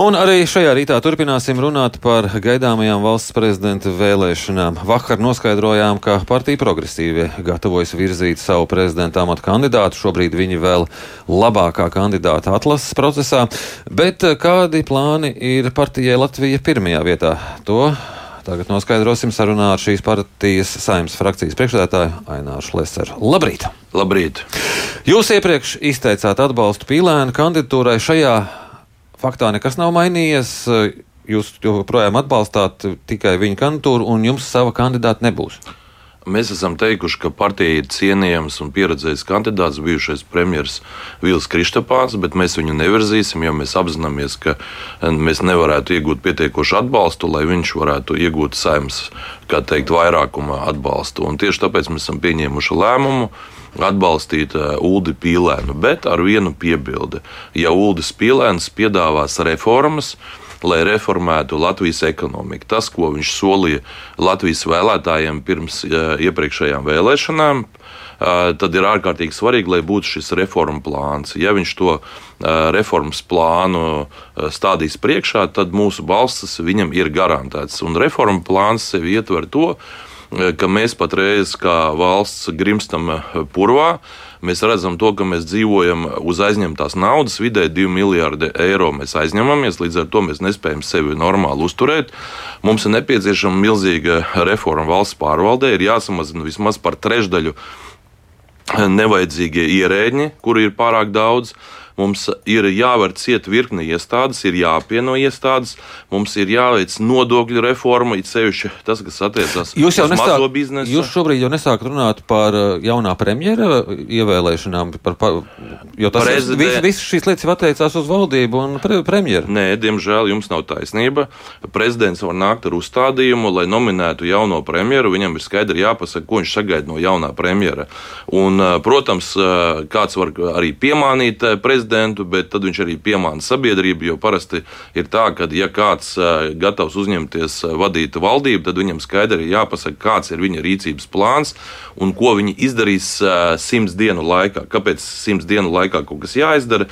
Un arī šajā rītā turpināsim runāt par gaidāmajām valsts prezidenta vēlēšanām. Vakar noskaidrojām, ka partija progresīvie gatavojas virzīt savu prezidenta amatu kandidātu. Šobrīd viņi vēl labākā kandidāta atlases procesā, bet kādi plāni ir partijai Latvija pirmajā vietā? To Tagad noskaidrosim sarunā ar šīs partijas saimnes frakcijas priekšsēdētāju Aināru Šleseru. Labrīt! Labrīt! Jūs iepriekš izteicāt atbalstu Pīlēna kandidatūrai šajā faktā nekas nav mainījies. Jūs joprojām atbalstāt tikai viņa kandidatūru, un jums sava kandidāta nebūs. Mēs esam teikuši, ka partija ir cienījams un pieredzējis kandidāts, bijušais premjerministrs Vils Kristapāns, bet mēs viņu nevirzīsim, jo mēs apzināmies, ka mēs nevarētu iegūt pietiekošu atbalstu, lai viņš varētu iegūt saimnes, kā teikt, vairākuma atbalstu. Un tieši tāpēc mēs esam pieņēmuši lēmumu atbalstīt uh, Uldi Pīlēnu, bet ar vienu piebildi. Ja Uldis Pīlēns piedāvās reformas, lai reformētu Latvijas ekonomiku. Tas, ko viņš solīja Latvijas vēlētājiem pirms uh, iepriekšējām vēlēšanām, uh, tad ir ārkārtīgi svarīgi, lai būtu šis reformu plāns. Ja viņš to reformas plānu stādīs priekšā, tad mūsu balsts viņam ir garantēts. Un reformu plāns sev ietver to, ka mēs patreiz kā valsts grimstam purvā. Mēs redzam, to, ka mēs dzīvojam uz aizņemtās naudas, vidēji 2 miljardi eiro mēs aizņemamies, līdz ar to mēs nespējam sevi normāli uzturēt. Mums ir nepieciešama milzīga reforma valsts pārvaldē, ir jāsamazina vismaz par trešdaļu nevajadzīgie ierēģi, kuri ir pārāk daudz. Mums ir jāver ciet virkni iestādes, ir jāapvieno iestādes, mums ir jāveic nodokļu reforma, it sevišķi tas, kas attiecas uz mazo biznesu. Jūs šobrīd jau nesākat runāt par uh, jaunā premjera ievēlēšanām, par, par, jo tas Prezident... viss vis šīs lietas jau attiecās uz valdību un pre, premjeru. Nē, diemžēl jums nav taisnība. Prezidents var nākt ar uzstādījumu, lai nominētu jauno premjeru. Viņam ir skaidri jāpasaka, ko viņš sagaida no jaunā premjera. Un, uh, protams, uh, kāds var arī piemānīt prezidentu prezidentu, bet tad viņš arī piemāna sabiedrību. Jo parasti ir tā, ka, ja kāds gatavs uzņemties vadīt valdību, tad viņam skaidri ir jāpasaka, kāds ir viņa rīcības plāns un ko viņi izdarīs simts dienu laikā. Kāpēc simts dienu laikā kaut kas jāizdara?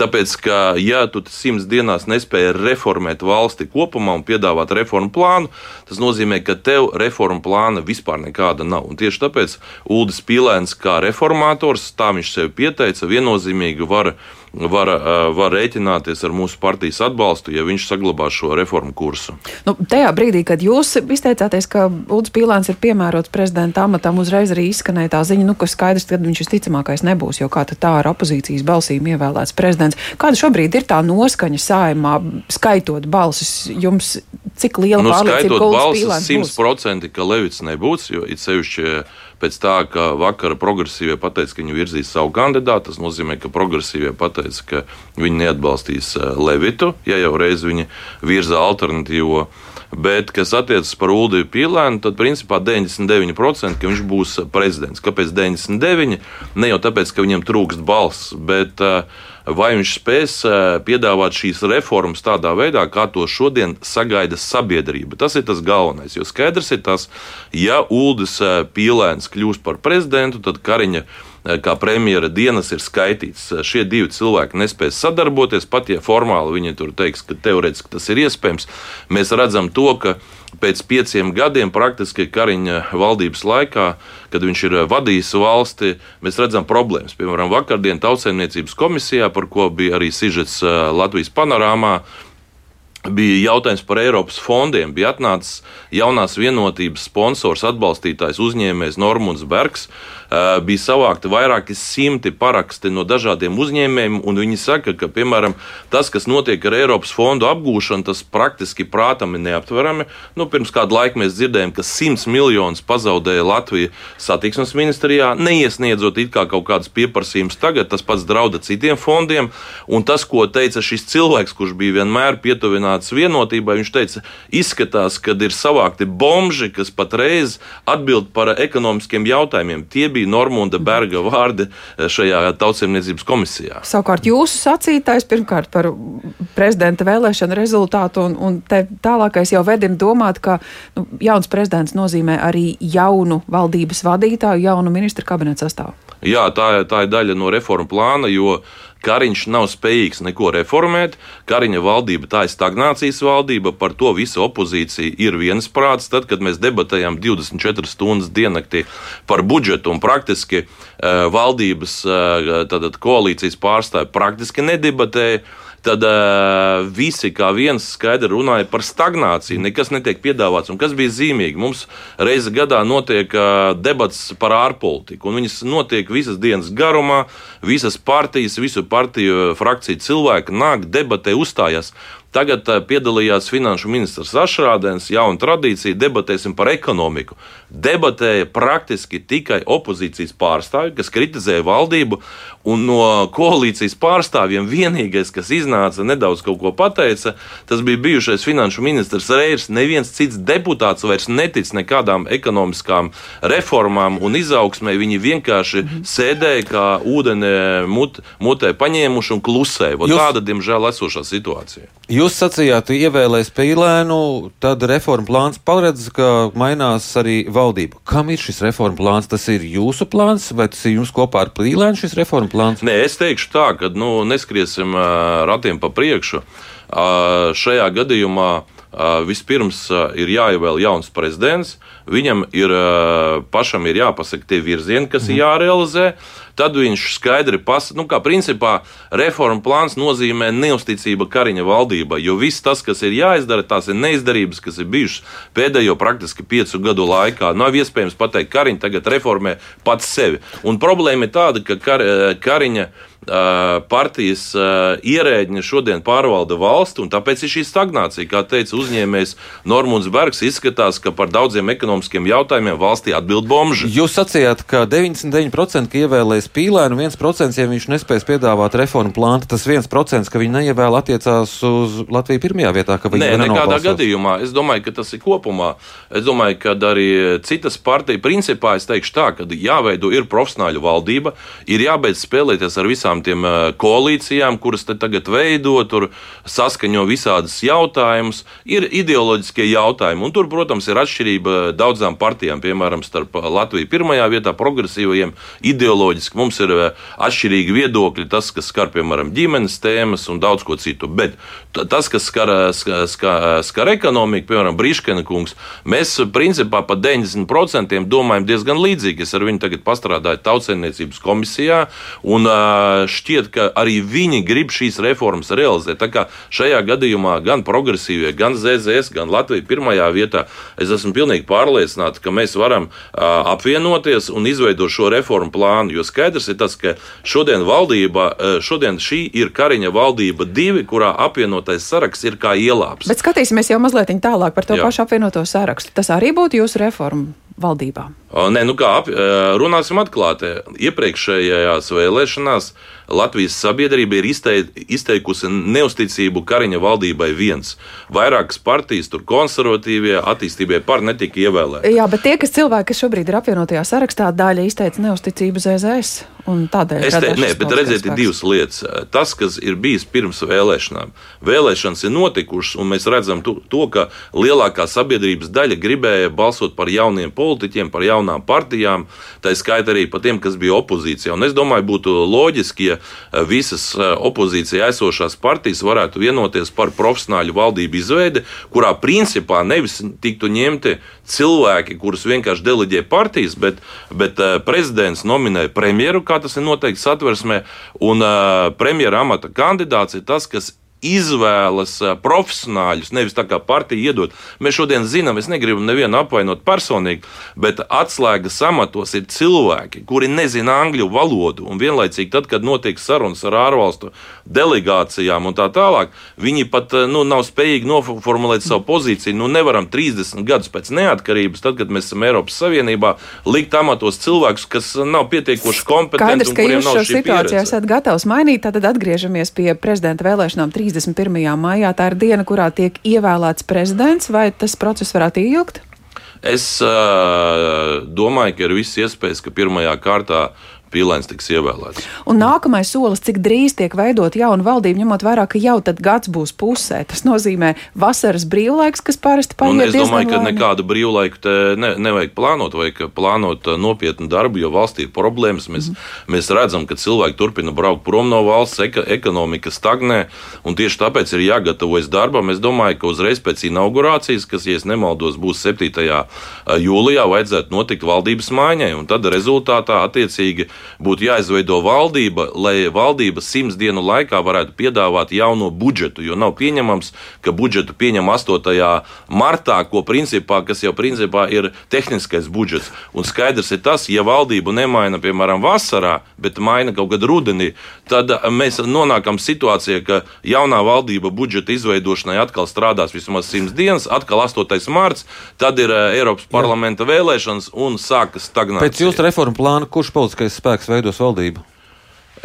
Tāpēc, ka, ja tu simts dienās nespēji reformēt valsti kopumā un piedāvāt reformu plānu, tas nozīmē, ka tev reformu plāna vispār nekāda nav. Un tieši tāpēc Ulris Pīlēns, kā reformators, tā viņš sev pieteica, viennozīmīgi var var, var rēķināties ar mūsu partijas atbalstu, ja viņš saglabās šo reformu kursu. Nu, tajā brīdī, kad jūs izteicāties, ka Ulrichs Pīlēns ir piemērots prezidenta amatam, uzreiz arī izskanēja tā ziņa, nu, ka skaidrs, ka viņš visticamākais nebūs, jo kā tā ar opozīcijas balsīm ievēlēts prezidents. Kāda šobrīd ir tā noskaņa saimā, skaitot balsis jums, cik liela nu, pārliecība ir Ulrichs Pīlēns? Simtprocentīgi, ka Levits nebūs, jo it sevišķi pēc tā, ka vakar progresīvie pateica, ka viņi virzīs savu kandidātu. Tas nozīmē, ka progresīvie pateica, ka viņi neatbalstīs eh, Levitu, ja jau reiz viņi virza alternatīvo. Bet, kas attiecas par Ulrichu Pīlēnu, tad principā 99% ka viņš būs prezidents. Kāpēc 99%? Ne jau tāpēc, ka viņam trūkst balss, bet uh, vai viņš spēs piedāvāt šīs reformas tādā veidā, kā to šodien sagaida sabiedrība. Tas ir tas galvenais. Jo skaidrs ir tas, ja Uldis Pīlēns kļūs par prezidentu, tad Kariņa kā premjera dienas ir skaitīts. Šie divi cilvēki nespēs sadarboties, pat ja formāli viņi tur teiks, ka teorētiski tas ir iespējams. Mēs redzam to, ka pēc pieciem gadiem, praktiski Kariņa valdības laikā, kad viņš ir vadījis valsti, mēs redzam problēmas. Piemēram, vakardien Tautsēmniecības komisijā, par ko bija arī sižets Latvijas panorāmā, bija jautājums par Eiropas fondiem. Bija atnācis jaunās vienotības sponsors, atbalstītājs uzņēmējs Normons Bergs. Bija savākti vairāki simti paraksti no dažādiem uzņēmējiem, un viņi saka, ka, piemēram, tas, kas notiek ar Eiropas fondu apgūšanu, tas praktiski prātam ir neaptverami. Nu, pirms kāda laika mēs dzirdējām, ka 100 miljonus pazaudēja Latvija satiksmes ministrijā, neiesniedzot it kā kaut kādas pieprasījumus. Tagad tas pats drauda citiem fondiem, un tas, ko teica šis cilvēks, kurš bija vienmēr pietuvināts nonācis vienotībai. Viņš teica, izskatās, ka ir savākti bomži, kas patreiz atbild par ekonomiskiem jautājumiem. Tie bija Normunda Berga vārdi šajā tautsēmniecības komisijā. Savukārt jūsu sacītais pirmkārt par prezidenta vēlēšanu rezultātu un, un tālākais jau vedim domāt, ka nu, jauns prezidents nozīmē arī jaunu valdības vadītāju, jaunu ministru kabineta sastāvu. Jā, tā, tā ir daļa no reformu plāna, jo Kariņš nav spējīgs neko reformēt. Kariņa valdība tā ir stagnācijas valdība, par to visa opozīcija ir viensprāts. Tad, kad mēs debatējām 24 stundas diennaktī par budžetu un praktiski uh, valdības uh, tātad, koalīcijas pārstāvji praktiski nedebatēja tad uh, visi kā viens skaidri runāja par stagnāciju. Nekas netiek piedāvāts. Un kas bija zīmīgi? Mums reizi gadā notiek uh, debats par ārpolitiku, un viņas notiek visas dienas garumā. Visas partijas, visu partiju frakciju cilvēki nāk, debatē, uzstājas. Tagad uh, piedalījās finanšu ministrs Ašrādens, jauna tradīcija, debatēsim par ekonomiku. Debatēja praktiski tikai opozīcijas pārstāvji, kas kritizēja valdību, un no koalīcijas pārstāvjiem vienīgais, kas iznāca nedaudz kaut ko pateica, tas bija bijušais finanšu ministrs Reirs. Neviens cits deputāts vairs netic nekādām ekonomiskām reformām un izaugsmē. Viņi vienkārši mhm. sēdēja kā ūdeni mut, mutē paņēmuši un klusēja. Tāda, diemžēl, esošā situācija. Jūs sacījāt, ievēlēs pīlēnu, tad reforma plāns paredz, ka mainās arī valdība. Kam ir šis reforma plāns? Tas ir jūsu plāns, vai tas ir jums kopā ar pīlēnu šis reforma plāns? Nē, es teikšu tā, ka nu, neskriesim ratiem pa priekšu. Šajā gadījumā vispirms ir jāievēl jauns prezidents, viņam ir pašam ir jāpasaka tie virzieni, kas mm. ir jārealizē tad viņš skaidri pasaka, nu, kā principā reforma plāns nozīmē neusticība Kariņa valdībai, jo viss tas, kas ir jāizdara, tās ir neizdarības, kas ir bijušas pēdējo praktiski piecu gadu laikā. Nav iespējams pateikt, ka Kariņš tagad reformē pats sevi. Un problēma ir tāda, ka Kar Kariņa partijas ierēģi šodien pārvalda valsti, un tāpēc ir šī stagnācija. Kā teica uzņēmējs Normons Bergs, izskatās, ka par daudziem ekonomiskiem jautājumiem valstī atbild bomži. Jūs sacījāt, ka 99% ka ievēlēs pīlēnu, 1% ja viņš nespēs piedāvāt reformu plānu, tas 1%, ka viņi neievēl attiecās uz Latviju pirmajā vietā, ka viņi Nē, nekādā gadījumā. Es domāju, ka tas ir kopumā. Es domāju, ka arī citas partijas principā es teikšu tā, ka jāveido ir profesionāļu valdība, ir jābeidz spēlēties ar visām tiem koalīcijām, kuras te tagad veido, tur saskaņo visādas jautājumus. Ir ideoloģiskie jautājumi, un tur, protams, ir atšķirība daudzām partijām, piemēram, starp Latviju pirmajā vietā progresīvajiem ideoloģiski mums ir eh, atšķirīgi viedokļi, tas, kas skar, piemēram, ģimenes tēmas un daudz ko citu. Bet tas, kas skar, eh, skar, skar, ekonomiku, piemēram, Brīškena kungs, mēs principā pa 90% domājam diezgan līdzīgi. Es ar viņu tagad pastrādāju tautsēmniecības komisijā, un eh, šķiet, ka arī viņi grib šīs reformas realizēt. Tā kā šajā gadījumā gan progresīvie, gan ZZS, gan Latvija pirmajā vietā, es esmu pilnīgi pārliecināts, ka mēs varam apvienoties un izveidot šo reformu plānu. Jo skaidrs ir tas, ka šodien valdība, šodien šī ir Kariņa valdība divi, kurā apvienotais saraksts ir kā ielāps. Bet skatīsimies jau mazliet tālāk par to Jā. pašu apvienoto sarakstu. Tas arī būtu jūsu reforma valdībā? Nē, nu kā runāsim atklāti. Iepriekšējās vēlēšanās Latvijas sabiedrība ir izteikusi neusticību Kariņa valdībai viens. Vairākas partijas, tur konservatīvie, attīstībai par netika ievēlēti. Jā, bet tie, kas cilvēki, kas šobrīd ir apvienotajā sarakstā, daļa izteica neusticību ZZS. Tādēļ es te, nē, bet redziet, ir divas lietas. Tas, kas ir bijis pirms vēlēšanām, vēlēšanas ir notikušas, un mēs redzam to, to ka lielākā sabiedrības daļa gribēja balsot par jauniem politiķiem, par jaunām partijām, tā skaitā arī par tiem, kas bija opozīcijā. Un es domāju, būtu loģiski, ja visas opozīcijā esošās partijas varētu vienoties par profesionāļu valdību izveidi, kurā principā nevis tiktu ņemti cilvēki, kurus vienkārši deleģē partijas, bet, bet prezidents nominē premjeru kā tas ir noteikts satversmē, un uh, premjera amata kandidāts ir tas, kas izvēlas profesionāļus, nevis tā kā partija iedod. Mēs šodien zinām, es negribu nevienu apvainot personīgi, bet atslēgas amatos ir cilvēki, kuri nezina angļu valodu. Un vienlaicīgi, tad, kad notiek sarunas ar ārvalstu delegācijām un tā tālāk, viņi pat nu, nav spējīgi noformulēt savu pozīciju. Nu, nevaram 30 gadus pēc neatkarības, tad, kad mēs esam Eiropas Savienībā, likt amatos cilvēkus, kas nav pietiekoši kompetenti. Skaidrs, ka jūs šo situāciju esat gatavs mainīt, tad atgriežamies pie prezidenta vēlēšanām 30. 31. maijā tā ir diena, kurā tiek ievēlēts prezidents, vai tas process varētu ilgt? Es uh, domāju, ka ir viss iespējas, ka pirmajā kārtā Pīlēns tiks ievēlēts. Un nākamais solis, cik drīz tiek veidot jauna valdība, ņemot vērā, ka jau tad gads būs pusē. Tas nozīmē vasaras brīvlaiks, kas parasti paiet. Nu, es domāju, ka nekādu brīvlaiku te ne, nevajag plānot, vajag plānot nopietnu darbu, jo valstī ir problēmas. Mēs, mm. mēs redzam, ka cilvēki turpina braukt prom no valsts, eka, ekonomika stagnē, un tieši tāpēc ir jāgatavojas darbam. Es domāju, ka uzreiz pēc inaugurācijas, kas, ja nemaldos, būs 7. jūlijā, vajadzētu notikt valdības maiņai, un tad rezultātā attiecīgi būtu jāizveido valdība, lai valdība simts dienu laikā varētu piedāvāt jauno budžetu. Jo nav pieņemams, ka budžetu pieņem 8. martā, ko principā, kas jau principā ir tehniskais budžets. Un skaidrs ir tas, ja valdību nemaina, piemēram, vasarā, bet maina kaut kad rudenī, tad mēs nonākam situācijā, ka jaunā valdība budžeta izveidošanai atkal strādās vismaz simts dienas, atkal 8. marts, tad ir eh, Eiropas parlamenta vēlēšanas un sākas stagnācija. Pēc jūsu reformu plāna, kurš politiskais spēks veidos valdību?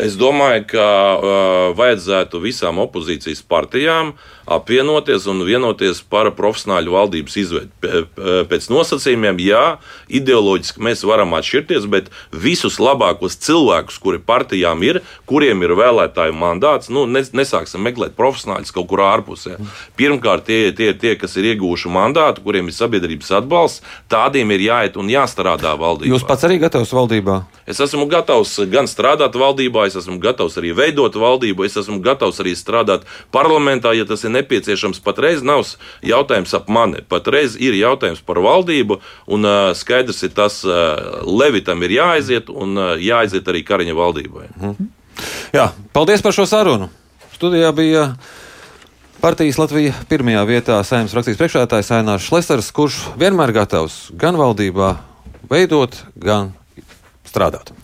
Es domāju, ka uh, vajadzētu visām opozīcijas partijām apvienoties un vienoties par profesionāļu valdības izveidi. Pēc nosacījumiem, jā, ideoloģiski mēs varam atšķirties, bet visus labākos cilvēkus, kuri partijām ir, kuriem ir vēlētāju mandāts, nu, nesāksim meklēt profesionāļus kaut kur ārpusē. Pirmkārt, tie ir tie, tie, kas ir ieguvuši mandātu, kuriem ir sabiedrības atbalsts, tādiem ir jāiet un jāstrādā valdībā. Jūs pats arī gatavs valdībā? Es esmu gatavs gan strādāt valdībā, es esmu gatavs arī veidot valdību, es esmu gatavs arī strādāt parlamentā, ja tas ir nepieciešams. Patreiz nav jautājums ap mani, patreiz ir jautājums par valdību, un skaidrs ir tas, Levitam ir jāaiziet, un jāaiziet arī Kariņa valdībai. Mhm. Jā, paldies par šo sarunu. Studijā bija. Partijas Latvija pirmajā vietā saimnes frakcijas priekšētājs Ainārs Šlesers, kurš vienmēr gatavs gan valdībā veidot, gan strādāt.